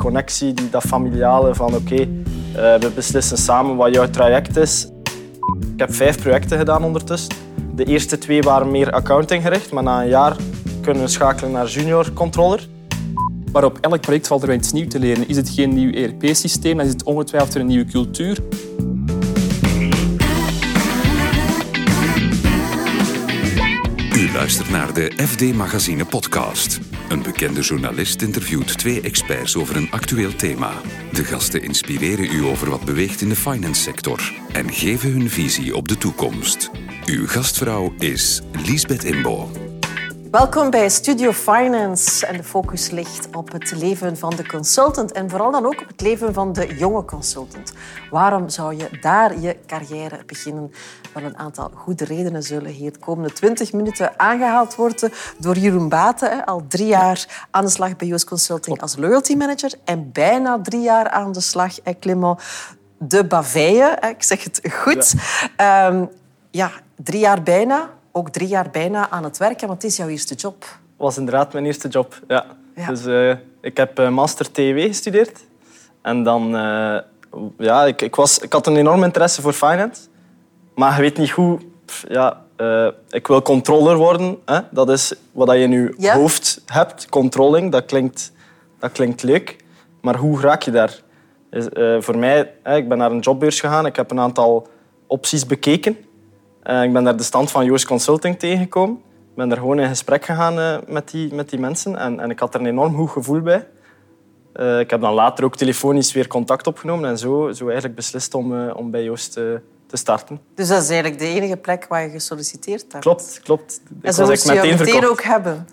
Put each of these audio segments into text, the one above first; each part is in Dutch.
connectie, die, dat familiale van oké, eh, we beslissen samen wat jouw traject is. Ik heb vijf projecten gedaan ondertussen. De eerste twee waren meer accounting gericht, maar na een jaar kunnen we schakelen naar junior controller. Maar op elk project valt er wel iets nieuws te leren. Is het geen nieuw ERP-systeem, dan is het ongetwijfeld een nieuwe cultuur. U luistert naar de FD Magazine podcast. Een bekende journalist interviewt twee experts over een actueel thema. De gasten inspireren u over wat beweegt in de finance sector en geven hun visie op de toekomst. Uw gastvrouw is Liesbeth Imbo. Welkom bij Studio Finance. En de focus ligt op het leven van de consultant en vooral dan ook op het leven van de jonge consultant. Waarom zou je daar je carrière beginnen? Wel een aantal goede redenen zullen hier de komende 20 minuten aangehaald worden door Jeroen Baten. Al drie jaar aan de slag bij US Consulting als loyalty manager en bijna drie jaar aan de slag, Clement de Baveille. Ik zeg het goed. Ja. Um, ja, drie jaar bijna ook drie jaar bijna aan het werken, want het is jouw eerste job. was inderdaad mijn eerste job, ja. Dus uh, ik heb uh, master TW gestudeerd. En dan... Uh, ja, ik, ik, was, ik had een enorm interesse voor finance. Maar je weet niet hoe... Ja, ik wil controller worden. Hè? Dat is wat je in je ja? hoofd hebt. Controlling, dat klinkt, dat klinkt leuk. Maar hoe raak je daar? Dus, voor mij, ik ben naar een jobbeurs gegaan. Ik heb een aantal opties bekeken. Uh, ik ben daar de stand van Joost Consulting tegengekomen. Ik ben daar gewoon in gesprek gegaan uh, met, die, met die mensen en, en ik had er een enorm goed gevoel bij. Uh, ik heb dan later ook telefonisch weer contact opgenomen en zo, zo eigenlijk beslist om, om bij Joost te starten. Dus dat is eigenlijk de enige plek waar je gesolliciteerd hebt? Klopt, klopt. Ik en zo moest je meteen, meteen ook hebben?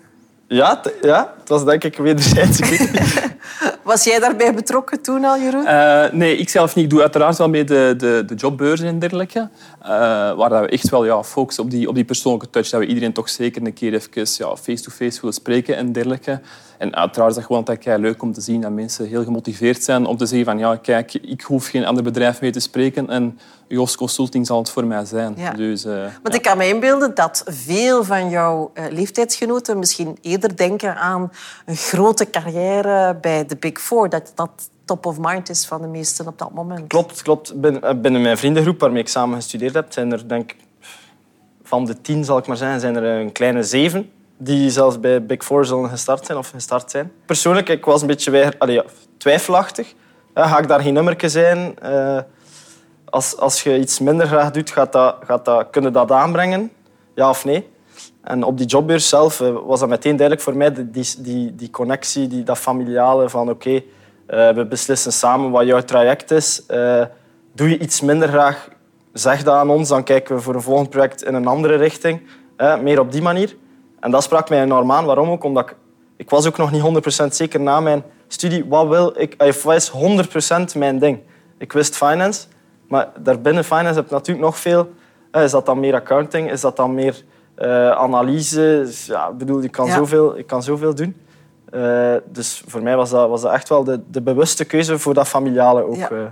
Ja, ja, het was denk ik wederzijds. was jij daarbij betrokken toen al, Jeroen? Uh, nee, ik zelf niet. Ik doe uiteraard wel mee de, de, de jobbeurzen en dergelijke. Uh, waar we echt wel ja, focussen op die, op die persoonlijke touch. Dat we iedereen toch zeker een keer even ja, face-to-face willen spreken en dergelijke. En uiteraard is dat gewoon altijd leuk om te zien dat mensen heel gemotiveerd zijn om te zeggen van ja, kijk, ik hoef geen ander bedrijf mee te spreken en Jos Consulting zal het voor mij zijn. Ja. Dus, uh, Want ik kan me inbeelden dat veel van jouw leeftijdsgenoten misschien eerder denken aan een grote carrière bij de Big Four. Dat dat top of mind is van de meesten op dat moment. Klopt, klopt. Binnen mijn vriendengroep waarmee ik samen gestudeerd heb, zijn er denk van de tien, zal ik maar zeggen, zijn er een kleine zeven die zelfs bij Big Four zullen gestart zijn of gestart zijn. Persoonlijk, ik was een beetje allee, twijfelachtig. ga ik daar geen nummerke zijn? Uh, als, als je iets minder graag doet, gaat dat, gaat dat, kunnen dat aanbrengen? Ja of nee? En op die jobbeurs zelf uh, was dat meteen duidelijk voor mij, die, die, die connectie, die, dat familiale van oké, uh, we beslissen samen wat jouw traject is. doe je iets minder graag, zeg dat aan ons, dan kijken we voor een volgend project in een andere richting. meer op die manier. En dat sprak mij enorm aan. Waarom ook? Omdat ik, was ook nog niet 100% zeker na mijn studie. Wat wil ik? Wat is 100% mijn ding? Ik wist finance, maar daarbinnen finance heb je natuurlijk nog veel. Is dat dan meer accounting? Is dat dan meer uh, analyse? Ja, ik bedoel, ik kan, zoveel, ik kan zoveel doen. Uh, dus voor mij was dat, was dat echt wel de, de bewuste keuze voor dat familiale ook. Ja. Uh.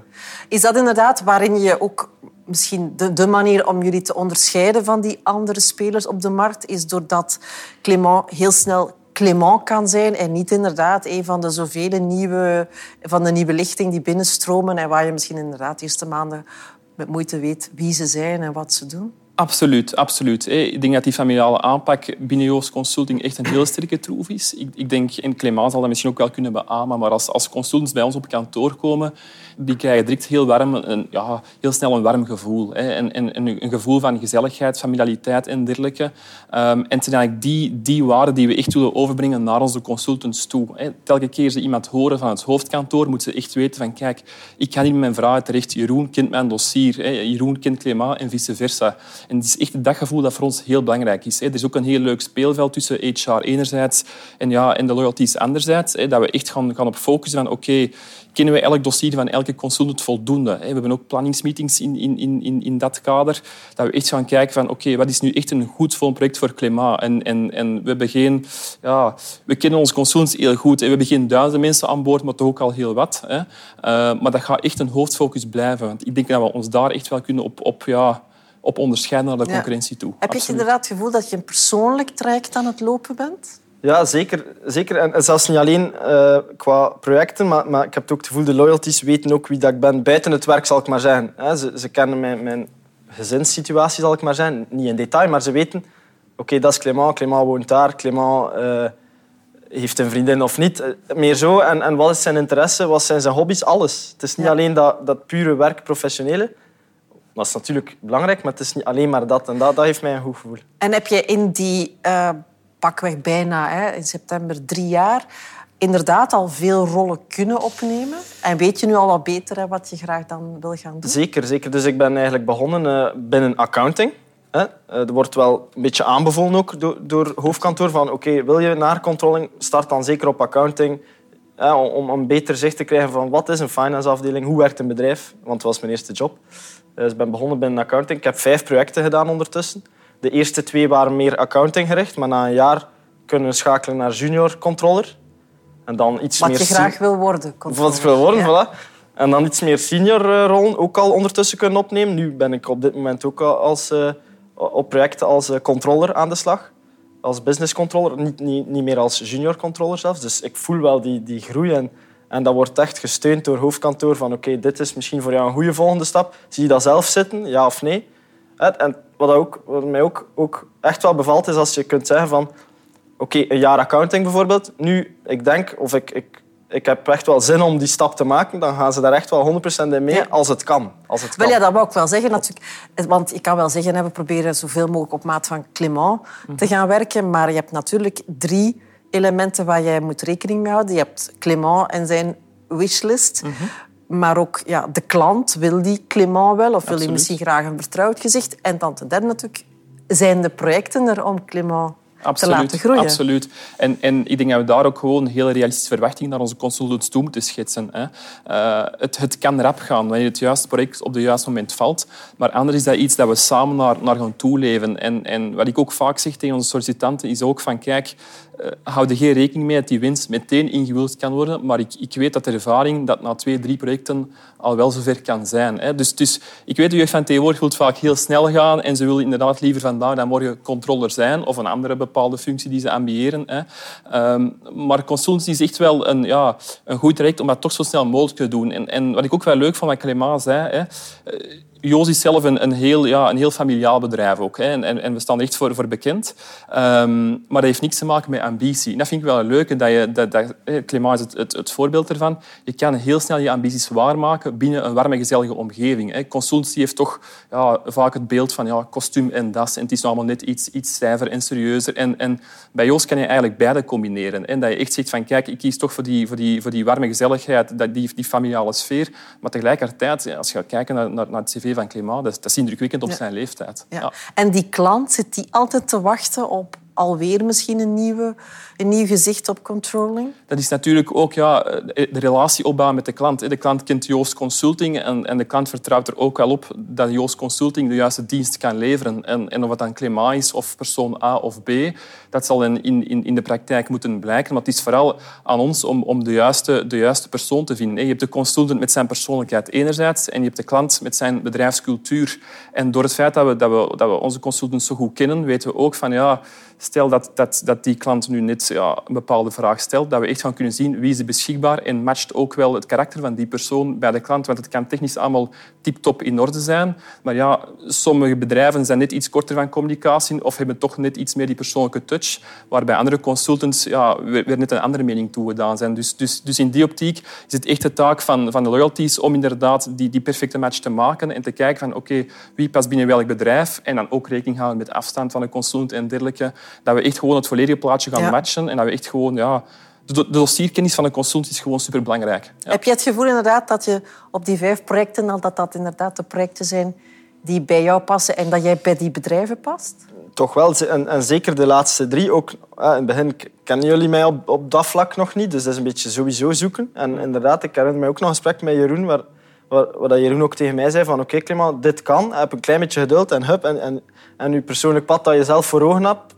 Is dat inderdaad waarin je ook misschien de, de, manier om jullie te onderscheiden van die andere spelers op de markt is doordat Clément heel snel Clément kan zijn en niet inderdaad een van de zoveel nieuwe, van de nieuwe lichting die binnenstromen en waar je misschien inderdaad de eerste maanden met moeite weet wie ze zijn en wat ze doen? Absoluut, absoluut. Ik denk dat die familiale aanpak binnen Joost Consulting echt een heel sterke troef is. Ik, denk, en Clément zal dat misschien ook wel kunnen beamen, maar als, als consultants bij ons op kantoor komen, die krijgen direct heel, warm, een, ja, heel snel een warm gevoel. En, en, een gevoel van gezelligheid, familialiteit en dergelijke. Um, en het zijn eigenlijk die, die waarden die we echt willen overbrengen naar onze consultants toe. Telke keer ze iemand horen van het hoofdkantoor, moeten ze echt weten van kijk, ik ga hier met mijn vragen terecht. Jeroen kent mijn dossier. Jeroen kent Clément en vice versa. En het is echt dat gevoel dat voor ons heel belangrijk is. Er is ook een heel leuk speelveld tussen HR enerzijds en, ja, en de loyalties anderzijds. Dat we echt gaan, gaan op focussen van oké, kennen we elk dossier van elke consultant voldoende. We hebben ook planningsmeetings in, in, in, in dat kader. Dat we echt gaan kijken van oké, wat is nu echt een goed vol project voor klimaat? En, en, en we, hebben geen, ja, we kennen onze consultants heel goed. We hebben geen duizenden mensen aan boord, maar toch ook al heel wat. Uh, maar dat gaat echt een hoofdfocus blijven. Want ik denk dat we ons daar echt wel kunnen op, op, ja, op onderscheiden naar de concurrentie toe. Heb je inderdaad het gevoel dat je een persoonlijk traject aan het lopen bent? Ja, zeker. zeker. En zelfs niet alleen uh, qua projecten, maar, maar ik heb ook het gevoel, de loyalties weten ook wie dat ik ben. Buiten het werk, zal ik maar zeggen. Ze, ze kennen mijn, mijn gezinssituatie, zal ik maar zeggen. Niet in detail, maar ze weten... Oké, dat is Clément. Clément woont daar. Clément uh, heeft een vriendin of niet. Meer zo. En, en wat is zijn interesse? Wat zijn zijn hobby's? Alles. Het is niet alleen dat, dat pure werk, professionele. Dat is natuurlijk belangrijk, maar het is niet alleen maar dat. En dat, dat heeft mij een goed gevoel. En heb je in die... Uh pakweg bijna hè, in september drie jaar, inderdaad al veel rollen kunnen opnemen? En weet je nu al wat beter hè, wat je graag dan wil gaan doen? Zeker, zeker. Dus ik ben eigenlijk begonnen uh, binnen accounting. Hè. Uh, er wordt wel een beetje aanbevolen ook door, door hoofdkantoor van oké, wil je naar controlling, start dan zeker op accounting. Hè, om, om een beter zicht te krijgen van wat is een financeafdeling, hoe werkt een bedrijf. Want dat was mijn eerste job. Dus ik ben begonnen binnen accounting. Ik heb vijf projecten gedaan ondertussen. De eerste twee waren meer accounting gericht, maar na een jaar kunnen we schakelen naar junior controller. En dan iets Wat meer je graag wil worden. Wat ik wil worden, voilà. En dan iets meer senior eh, rollen ook al ondertussen kunnen opnemen. Nu ben ik op dit moment ook als, uh, op projecten als controller aan de slag. Als business controller, niet, niet, niet meer als junior controller zelfs. Dus ik voel wel die, die groei en, en dat wordt echt gesteund door hoofdkantoor van oké, dit is misschien voor jou een goede volgende stap. Zie je dat zelf zitten, ja of nee? En wat, ook, wat mij ook, ook echt wel bevalt, is als je kunt zeggen van... Oké, een jaar accounting bijvoorbeeld. Nu, ik denk, of ik, ik, ik heb echt wel zin om die stap te maken. Dan gaan ze daar echt wel 100% in mee, als het kan. Als het kan. Wel, ja, dat wou ik wel zeggen. Natuurlijk. Want ik kan wel zeggen, we proberen zoveel mogelijk op maat van Clément te mhm. gaan werken. Maar je hebt natuurlijk drie elementen waar jij moet rekening mee houden. Je hebt Clément en zijn wishlist. Mhm. Maar ook ja, de klant, wil die Clément wel? Of wil hij misschien graag een vertrouwd gezicht? En dan ten derde natuurlijk, zijn de projecten er om Clément absoluut, te laten groeien? Absoluut. En, en ik denk dat we daar ook gewoon een hele realistische verwachting naar onze consultants toe moeten schetsen. Hè. Uh, het, het kan rap gaan wanneer het juiste project op het juiste moment valt. Maar anders is dat iets dat we samen naar, naar gaan toeleven. En, en wat ik ook vaak zeg tegen onze sollicitanten is ook van kijk, uh, hou er geen rekening mee dat die winst meteen ingewuld kan worden. Maar ik, ik weet dat de ervaring dat na twee, drie projecten al wel zover kan zijn. Hè. Dus, dus ik weet, de jeugd van tegenwoordig vaak heel snel gaan en ze willen inderdaad liever vandaag dan morgen controller zijn of een andere bepaalde functie die ze ambiëren. Hè. Um, maar consultancy is echt wel een, ja, een goed traject om dat toch zo snel mogelijk te doen. En, en wat ik ook wel leuk vond wat Clément zei, hè, Joos is zelf een, een, heel, ja, een heel familiaal bedrijf ook. Hè. En, en, we staan echt voor, voor bekend. Um, maar dat heeft niks te maken met ambitie. Dat vind ik wel leuk. Dat je, dat, dat, Clément is het, het, het, voorbeeld ervan. Je kan heel snel je ambities waarmaken binnen een warme, gezellige omgeving. Hè. Consultancy heeft toch ja, vaak het beeld van ja, kostuum en das. En het is allemaal net iets, iets stijver en serieuzer. En, en bij Joos kan je eigenlijk beide combineren. En dat je echt zegt van kijk, ik kies toch voor die, voor die, voor die warme gezelligheid, die, die familiale sfeer. Maar tegelijkertijd, als je gaat kijken naar, naar, naar het cv van Clément. Dat, is indrukwekkend op zijn leeftijd. Ja. En die klant, zit die altijd te wachten op alweer misschien een, nieuwe, een nieuw gezicht op controlling? Dat is natuurlijk ook ja, de relatie opbouwen met de klant. De klant kent Joost Consulting en, en de klant vertrouwt er ook wel op dat Joost Consulting de juiste dienst kan leveren. En, en of het dan Clément is of persoon A of B, dat zal in, in, in de praktijk moeten blijken. Maar het is vooral aan ons om, om de, juiste, de juiste persoon te vinden. Je hebt de consultant met zijn persoonlijkheid enerzijds en je hebt de klant met zijn bedrijfscultuur. En door het feit dat we, dat we, dat we onze consultants zo goed kennen, weten we ook van ja, stel dat, dat, dat die klant nu net ja, een bepaalde vraag stelt, dat we echt gaan kunnen zien wie is beschikbaar en matcht ook wel het karakter van die persoon bij de klant. Want het kan technisch allemaal tip-top in orde zijn. Maar ja, sommige bedrijven zijn net iets korter van communicatie of hebben toch net iets meer die persoonlijke touch, waarbij andere consultants ja, weer net een andere mening toegedaan zijn. Dus, dus, dus in die optiek is het echt de taak van, van de loyalties om inderdaad die, die perfecte match te maken en te kijken van oké, wie past binnen welk bedrijf en dan ook rekening houden met afstand van een consultant en dergelijke dat we echt gewoon het volledige plaatje gaan matchen en dat we echt gewoon... Ja, de, dossierkennis van een consultant is gewoon superbelangrijk. Ja. Heb je het gevoel inderdaad dat je op die vijf projecten al dat dat inderdaad de projecten zijn die bij jou passen en dat jij bij die bedrijven past? Toch wel. En, en zeker de laatste drie. Ook, in het begin kennen jullie mij op, op dat vlak nog niet. Dus dat is een beetje sowieso zoeken. En inderdaad, ik herinner mij ook nog een gesprek met Jeroen waar, waar, waar Jeroen ook tegen mij zei van oké, okay, dit kan. Heb een klein beetje geduld en hup. En, en, en je persoonlijk pad dat je zelf voor ogen hebt,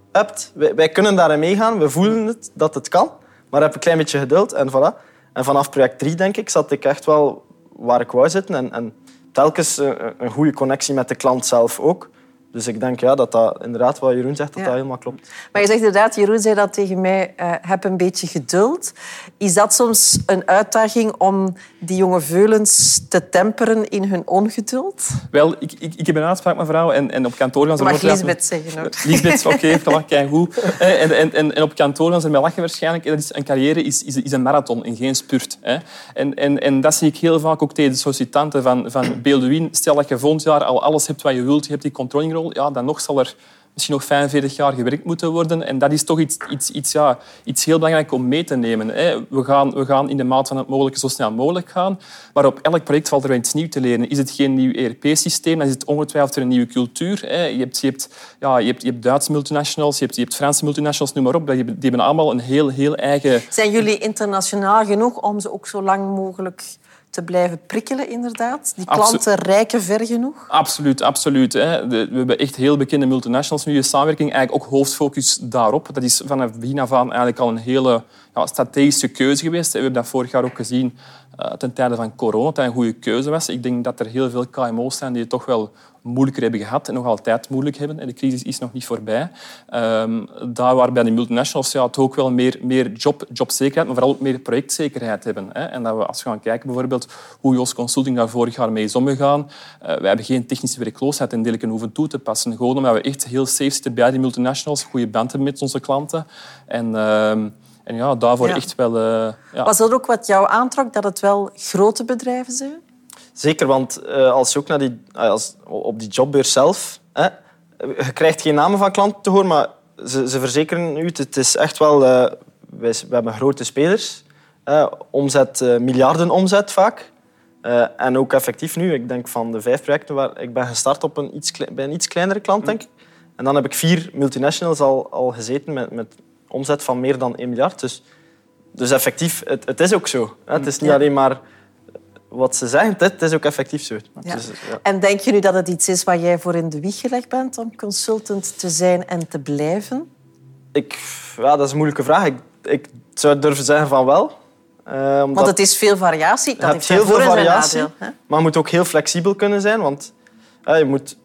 Wij, kunnen daarin meegaan, we voelen het, dat het kan. Maar heb een klein beetje geduld en voilà. En vanaf project 3, denk ik, zat ik echt wel waar ik wou zitten. En, en telkens een, een goede connectie met de klant zelf ook. Dus ik denk ja, dat dat inderdaad wat Jeroen zegt, dat Ja. dat helemaal klopt. Maar je zegt inderdaad, Jeroen zei dat tegen mij, eh, heb een beetje geduld. Is dat soms een uitdaging om die jonge veulens te temperen in hun ongeduld? Wel, ik, ik, ik heb een uitspraak, mevrouw, en, en op kantoor gaan ze Mag Lisbeth zeggen ook. Lisbeth, oké, voilà, keigoed. Eh, En, en, en, en op kantoor gaan ze ermee lachen waarschijnlijk. Dat is, een carrière is, is, is een marathon en geen spurt. Hè. En, en, en dat zie ik heel vaak ook tegen de sollicitanten van, van Beelduin. Stel dat je volgend jaar al alles hebt wat je wilt, je hebt die ja, dan nog zal er misschien nog 45 jaar gewerkt moeten worden. En dat is toch iets, iets, iets, ja, iets heel belangrijk om mee te nemen. Hè. We, gaan, we gaan in de maat van het mogelijke zo snel mogelijk gaan. Maar op elk project valt er iets nieuws te leren. Is het geen nieuw ERP-systeem, dan is het ongetwijfeld een nieuwe cultuur. Hè. Je, hebt, je, hebt, ja, je, hebt, je hebt Duitse multinationals, je hebt, je hebt Franse multinationals, noem maar op. Die die hebben allemaal een heel, heel eigen... Zijn jullie internationaal genoeg om ze ook zo lang mogelijk te blijven prikkelen, inderdaad? Die Absolu- klanten rijken ver genoeg? Absoluut, absoluut. Hè. We hebben echt heel bekende multinationals nu in samenwerking. Eigenlijk ook hoofdfocus daarop. Dat is vanaf het begin af aan eigenlijk al een hele ja, strategische keuze geweest. We hebben dat vorig jaar ook gezien eh, ten tijde van corona. Dat een goede keuze was. Ik denk dat er heel veel KMO's zijn die het toch wel moeilijker hebben gehad en nog altijd moeilijk hebben. En de crisis is nog niet voorbij. Ehm, daar waar bij de multinationals ja, het ook wel meer, meer job, jobzekerheid, maar vooral ook meer projectzekerheid hebben. Hè. En dat we, als we gaan kijken bijvoorbeeld hoe Jos Consulting daar vorig jaar mee is omgegaan, eh, wij hebben geen technische werkloosheid en dergelijke hoeven toe te passen. Gewoon omdat we echt heel safe zitten bij die multinationals, goede band hebben met onze klanten. En, ehm, en ja, daarvoor Ja. echt wel... eh, ja. Was dat ook wat jou aantrok, dat het wel grote bedrijven zijn? Zeker, want eh, als je ook naar die, eh, als, op die jobbeurs zelf... Hè, je krijgt geen namen van klanten te horen, maar ze, ze verzekeren u, het is echt wel... eh, wij, we hebben grote spelers. eh, omzet, eh, miljarden omzet vaak. Eh, en ook effectief nu, ik denk van de vijf projecten waar ik ben gestart op een iets, bij een iets kleinere klant, denk ik. En dan heb ik vier multinationals al, al gezeten met, met omzet van meer dan 1 miljard. Dus, dus effectief, het, het is ook zo. Hè. Het is niet Ja. alleen maar wat ze zeggen, het, het is ook effectief zo. Ja. Dus, ja. En denk je nu dat het iets is waar jij voor in de wieg gelegd bent om consultant te zijn en te blijven? Ik, ja, dat is een moeilijke vraag. Ik, ik zou durven zeggen van wel. Eh, omdat Want het is veel variatie. Dat heeft heel veel variatie, nadeel, maar je moet ook heel flexibel kunnen zijn. Want eh, je, moet,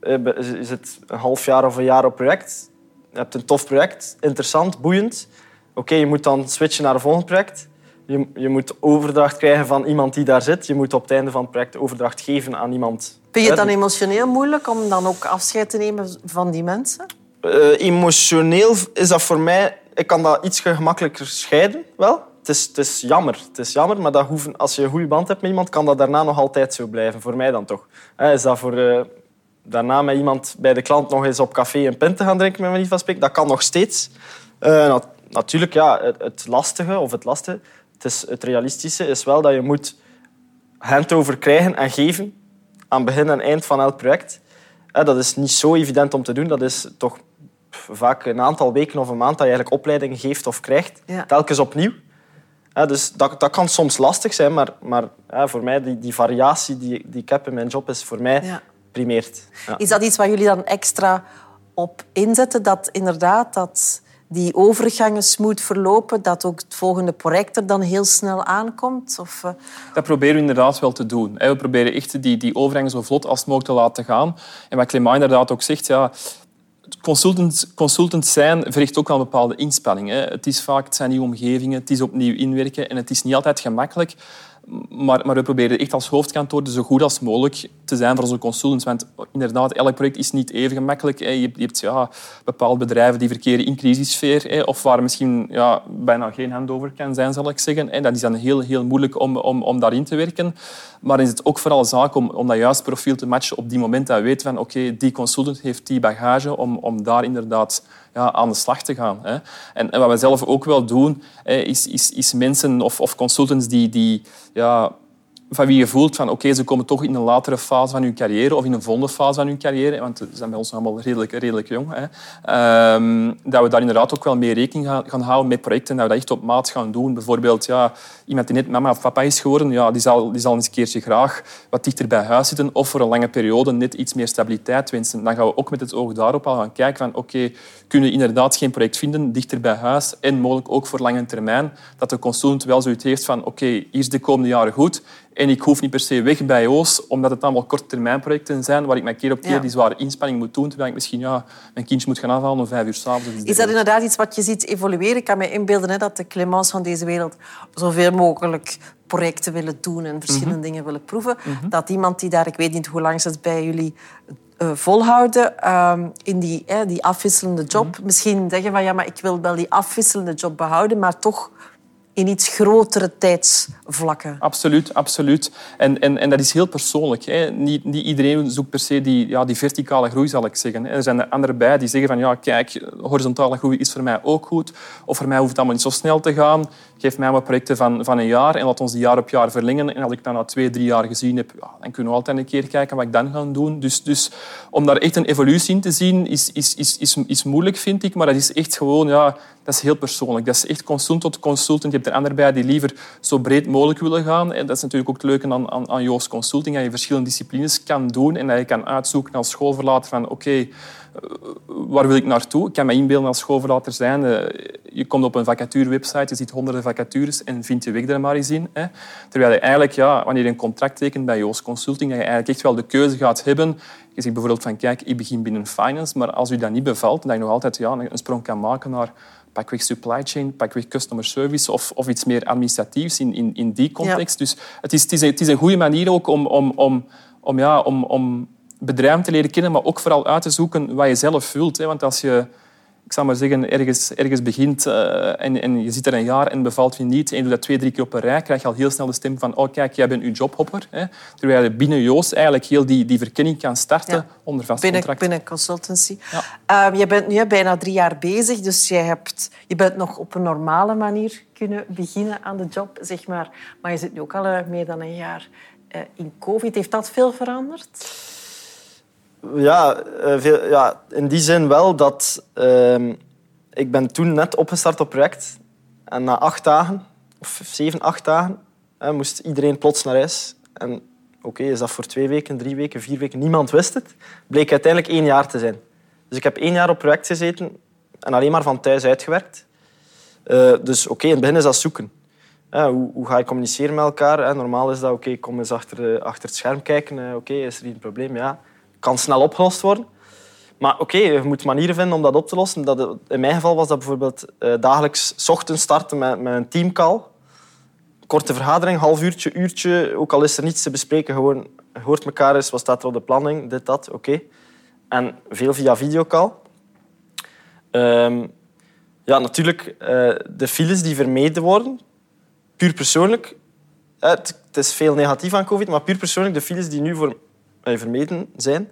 eh, je zit een half jaar of een jaar op project. Je hebt een tof project, interessant, boeiend. Oké, je moet dan switchen naar een volgend project. Je, je moet overdracht krijgen van iemand die daar zit. Je moet op het einde van het project overdracht geven aan iemand. Vind je het dan emotioneel moeilijk om dan ook afscheid te nemen van die mensen? Eh, emotioneel is dat voor mij... Ik kan dat iets gemakkelijker scheiden, wel. Het is, het is jammer, het is jammer, maar dat hoeven, als je een goede band hebt met iemand, kan dat daarna nog altijd zo blijven. Voor mij dan toch. Is dat voor eh, daarna met iemand bij de klant nog eens op café een pint te gaan drinken, met manier van spreken? Dat kan nog steeds. Eh, nat- natuurlijk, ja, het, het lastige, of het lastige, het, is, het realistische is wel dat je moet handover krijgen en geven aan begin en eind van elk project. Eh, dat is niet zo evident om te doen. Dat is toch vaak een aantal weken of een maand dat je eigenlijk opleidingen geeft of krijgt. Ja. Telkens opnieuw. Ja, dus dat, dat kan soms lastig zijn, maar, maar ja, voor mij, die, die variatie die, die ik heb in mijn job, is voor mij Ja. Primeert. Ja. Is dat iets waar jullie dan extra op inzetten? Dat inderdaad dat die overgangen smooth verlopen, dat ook het volgende project er dan heel snel aankomt? Of, eh, Dat proberen we inderdaad wel te doen. We proberen echt die, die overgangen zo vlot als mogelijk te laten gaan. En wat Clément inderdaad ook zegt, ja, consultants, consultants zijn verricht ook wel een bepaalde inspanning. Hè. Het, is vaak, het zijn nieuwe omgevingen, het is opnieuw inwerken en het is niet altijd gemakkelijk. Maar, maar we proberen echt als hoofdkantoor dus zo goed als mogelijk te zijn voor onze consultants. Want inderdaad, elk project is niet even gemakkelijk. Je hebt, je hebt ja, bepaalde bedrijven die verkeren in crisissfeer. Of waar misschien ja, bijna geen handover kan zijn, zal ik zeggen. En dat is dan heel, heel moeilijk om, om, om daarin te werken. Maar is het ook vooral zaak om, om dat juiste profiel te matchen op die moment dat we weten van oké, die consultant heeft die bagage om, om daar inderdaad ja, aan de slag te gaan. Hè. En, wat we zelf ook wel doen, is, is, is mensen of, of consultants die, die ja, van wie je voelt van oké, ze komen toch in een latere fase van hun carrière of in een volgende fase van hun carrière, want ze zijn bij ons allemaal redelijk, redelijk jong, hè, ehm, dat we daar inderdaad ook wel mee rekening gaan, gaan houden met projecten, dat we dat echt op maat gaan doen. Bijvoorbeeld ja, iemand die net mama of papa is geworden, ja, die, zal, die zal eens een keertje graag wat dichter bij huis zitten of voor een lange periode net iets meer stabiliteit wensen. Dan gaan we ook met het oog daarop al gaan kijken van oké, kunnen we inderdaad geen project vinden dichter bij huis en mogelijk ook voor lange termijn, dat de consultant wel zoiets heeft van oké, hier is de komende jaren goed En ik hoef niet per se weg bij Oos, omdat het allemaal korttermijnprojecten zijn waar ik mij keer op keer Ja. die zware inspanning moet doen, terwijl ik misschien ja, mijn kindje moet gaan afhalen om vijf uur s'avonds. Is dat inderdaad iets wat je ziet evolueren? Ik kan me inbeelden hè, dat de Clemens van deze wereld zoveel mogelijk projecten willen doen en verschillende Mhm. dingen willen proeven. Dat iemand die daar, ik weet niet hoe lang ze het bij jullie eh, volhouden, ehm, in die, die afwisselende job, Mhm. misschien zeggen van ja, maar ik wil wel die afwisselende job behouden, maar toch in iets grotere tijdsvlakken. Absoluut, absoluut. En, en, en dat is heel persoonlijk. Hè. Niet, niet iedereen zoekt per se die, ja, die verticale groei, zal ik zeggen. Er zijn er anderen bij die zeggen van ja, kijk, horizontale groei is voor mij ook goed. Of voor mij hoeft het allemaal niet zo snel te gaan. Geef mij wat projecten van, van een jaar en laat ons die jaar op jaar verlengen. En als ik dat na twee, drie jaar gezien heb, ja, dan kunnen we altijd een keer kijken wat ik dan ga doen. Dus, dus om daar echt een evolutie in te zien, is, is, is, is, is moeilijk, vind ik. Maar dat is echt gewoon, ja, dat is heel persoonlijk. Dat is echt consultant tot consultant. Je hebt er anderen bij die liever zo breed mogelijk willen gaan. En dat is natuurlijk ook het leuke aan, aan, aan Joost Consulting, dat je verschillende disciplines kan doen en dat je kan uitzoeken als schoolverlater van oké, eh, waar wil ik naartoe? Ik kan me inbeelden als schoolverlater zijn. eh, Je komt op een vacaturewebsite, je ziet honderden vacatures en vindt je weg er maar eens in. Hè. Terwijl je eigenlijk, ja, wanneer je een contract tekent bij Joost Consulting, dat je eigenlijk echt wel de keuze gaat hebben. Je zegt bijvoorbeeld van, kijk, ik begin binnen finance, maar als u dat niet bevalt, dat je nog altijd ja, een sprong kan maken naar pakweg supply chain, pakweg customer service of, of iets meer administratiefs in, in, in die context. Dus het is, het, is een, het is een goede manier ook om, om, om, om, ja, om, om bedrijven te leren kennen, maar ook vooral uit te zoeken wat je zelf wilt. Hè. Want als je, ik zal maar zeggen, ergens, ergens begint eh, en, en je zit er een jaar en bevalt je niet en je doet dat twee, drie keer op een rij, krijg je al heel snel de stem van oh kijk, jij bent uw jobhopper. Hè. Terwijl je binnen Joost eigenlijk heel die, die verkenning kan starten Ja. onder vast Binnen, contract. binnen consultancy. Ja. Ehm, je bent nu bijna drie jaar bezig, dus jij hebt, je bent nog op een normale manier kunnen beginnen aan de job, zeg maar. Maar je zit nu ook al eh, meer dan een jaar eh, in COVID. Heeft dat veel veranderd? Ja, eh, ja, in die zin wel dat... ehm, ik ben toen net opgestart op project. En na acht dagen, of zeven, acht dagen, hè, moest iedereen plots naar huis. En oké, is dat voor twee weken, drie weken, vier weken? Niemand wist het. Bleek uiteindelijk één jaar te zijn. Dus ik heb één jaar op project gezeten en alleen maar van thuis uitgewerkt. Eh, dus oké, in het begin is dat zoeken. Hoe, hoe ga je communiceren met elkaar? Normaal is dat, oké, kom eens achter, eh, achter het scherm kijken. Oké, is er hier een probleem? Ja, kan snel opgelost worden. Maar oké, je moet manieren vinden om dat op te lossen. Dat, in mijn geval was dat bijvoorbeeld eh, dagelijks ochtends starten met, met een teamcall. Korte vergadering, half uurtje, uurtje. Ook al is er niets te bespreken, gewoon hoort elkaar eens, wat staat er op de planning, dit, dat, oké. En veel via videocall. Ehm, ja, natuurlijk, eh, de files die vermeden worden, puur persoonlijk. eh, Het, is veel negatief aan COVID, maar puur persoonlijk, de files die nu voor, vermeden zijn,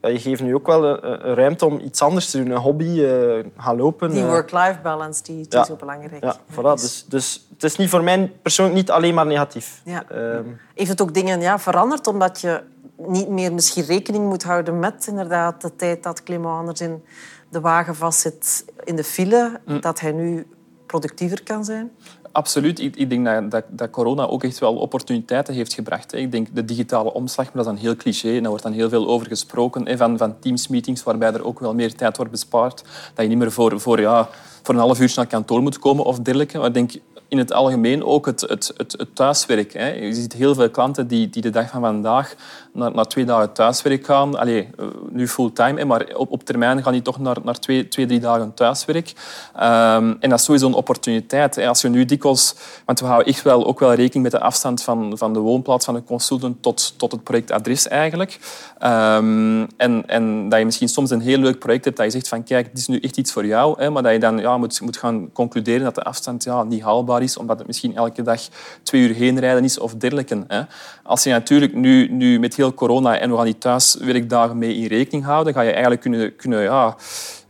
eh, je geeft nu ook wel een, een ruimte om iets anders te doen. Een hobby, eh, gaan lopen. Die eh, work-life balance die, die ja. zo belangrijk ja, is. voilà. Dus, dus het is niet voor mij persoonlijk niet alleen maar negatief. Ja. Ehm, Heeft het ook dingen ja, veranderd omdat je niet meer misschien rekening moet houden met inderdaad de tijd dat Clément anders in de wagen vastzit in de file, Mm. dat hij nu productiever kan zijn? Absoluut. Ik, ik denk dat, dat, corona ook echt wel opportuniteiten heeft gebracht. hè. Ik denk de digitale omslag, maar dat is dan heel cliché en daar wordt dan heel veel over gesproken. hè, Van, van teamsmeetings, waarbij er ook wel meer tijd wordt bespaard. Dat je niet meer voor, voor, ja, voor een half uur naar kantoor moet komen of dergelijke. Maar ik denk in het algemeen ook het, het, het, thuiswerk. Hè. Je ziet heel veel klanten die, die de dag van vandaag naar, naar twee dagen thuiswerk gaan. Allee, eh, nu fulltime, maar op, op termijn gaan die toch naar, naar twee, twee, drie dagen thuiswerk. Ehm, en dat is sowieso een opportuniteit. Als je nu dikwijls... Want we houden echt wel, ook wel rekening met de afstand van, van de woonplaats van de consultant tot, tot het projectadres eigenlijk. Ehm, en, en dat je misschien soms een heel leuk project hebt dat je zegt van kijk, dit is nu echt iets voor jou. Hè, maar dat je dan ja, moet, moet gaan concluderen dat de afstand ja, niet haalbaar is, omdat het misschien elke dag twee uur heen rijden is of dergelijke. Hè. Als je natuurlijk nu, nu met heel corona en we gaan die thuiswerkdagen mee in rekening houden, ga je eigenlijk kunnen, kunnen ja,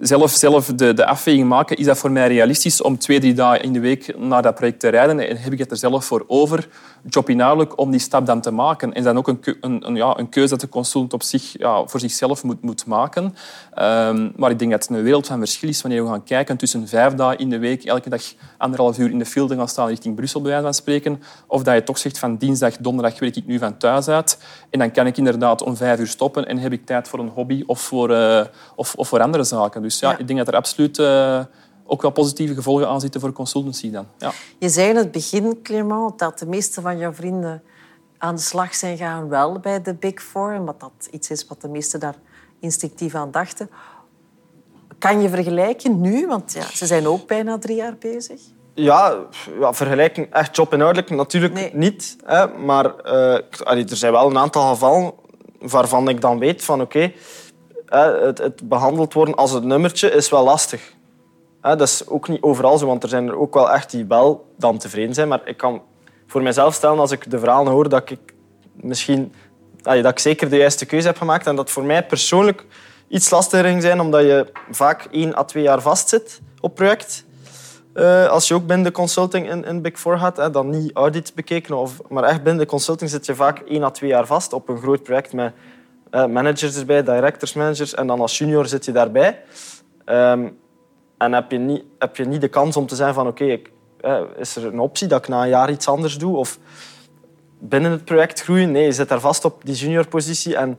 zelf, zelf de, de afweging maken. Is dat voor mij realistisch om twee, drie dagen in de week naar dat project te rijden? En heb ik het er zelf voor over, jobinhoudelijk, om die stap dan te maken? En dan ook een, een, ja, een keuze dat de consultant op zich, ja, voor zichzelf moet, moet maken. Ehm, maar ik denk dat het een wereld van verschil is wanneer we gaan kijken tussen vijf dagen in de week, elke dag anderhalf uur in de field gaan staan richting Brussel, bij wijze van spreken. Of dat je toch zegt van dinsdag, donderdag werk ik nu van thuis uit. En dan kan ik inderdaad om vijf uur stoppen en heb ik tijd voor een hobby of voor, eh, of, of voor andere zaken. Dus ja, Ja. ik denk dat er absoluut eh, ook wel positieve gevolgen aan zitten voor consultancy dan. Ja. Je zei in het begin, Clément, dat de meeste van jouw vrienden aan de slag zijn gaan wel bij de Big Four, wat dat iets is wat de meesten daar instinctief aan dachten. Kan je vergelijken nu? Want ja, ze zijn ook bijna drie jaar bezig. Ja, ja vergelijking echt jobinhoudelijk natuurlijk Nee. niet. Hè, maar eh, er zijn wel een aantal gevallen waarvan ik dan weet van oké, het, het behandeld worden als een nummertje is wel lastig. Dat is ook niet overal zo, want er zijn er ook wel echt die wel dan tevreden zijn. Maar ik kan voor mezelf stellen, als ik de verhalen hoor, dat ik misschien dat ik zeker de juiste keuze heb gemaakt. En dat voor mij persoonlijk iets lastiger ging zijn, omdat je vaak één à twee jaar vastzit op project. Eh, als je ook binnen de consulting in, in Big Four gaat, hè, dan niet audit bekeken, of, maar echt binnen de consulting zit je vaak één à twee jaar vast op een groot project met managers erbij, directors, managers, en dan als junior zit je daarbij. Ehm, en heb je, niet, heb je niet de kans om te zeggen van oké, ik eh, is er een optie dat ik na een jaar iets anders doe? Of binnen het project groeien? Nee, je zit daar vast op die juniorpositie. En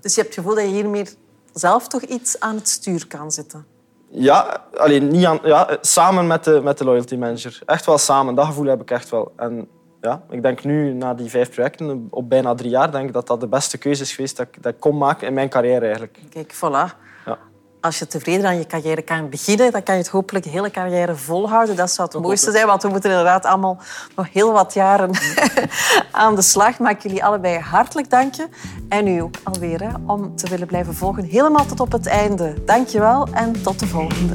Dus je hebt het gevoel dat je hier meer zelf toch iets aan het stuur kan zitten. ja, alleen niet aan, ja, samen met de, met de loyalty manager. Echt wel samen, dat gevoel heb ik echt wel. En ja, ik denk nu, na die vijf projecten, op bijna drie jaar, denk ik dat dat de beste keuze is geweest dat ik, dat ik kon maken in mijn carrière eigenlijk. Kijk, voilà. Ja. Als je tevreden aan je carrière kan beginnen, dan kan je het hopelijk de hele carrière volhouden. Dat zou het mooiste zijn, want we moeten inderdaad allemaal nog heel wat jaren aan de slag. Maar ik jullie allebei hartelijk danken. En u ook alweer, hè, om te willen blijven volgen. Helemaal tot op het einde. Dank je wel en tot de volgende.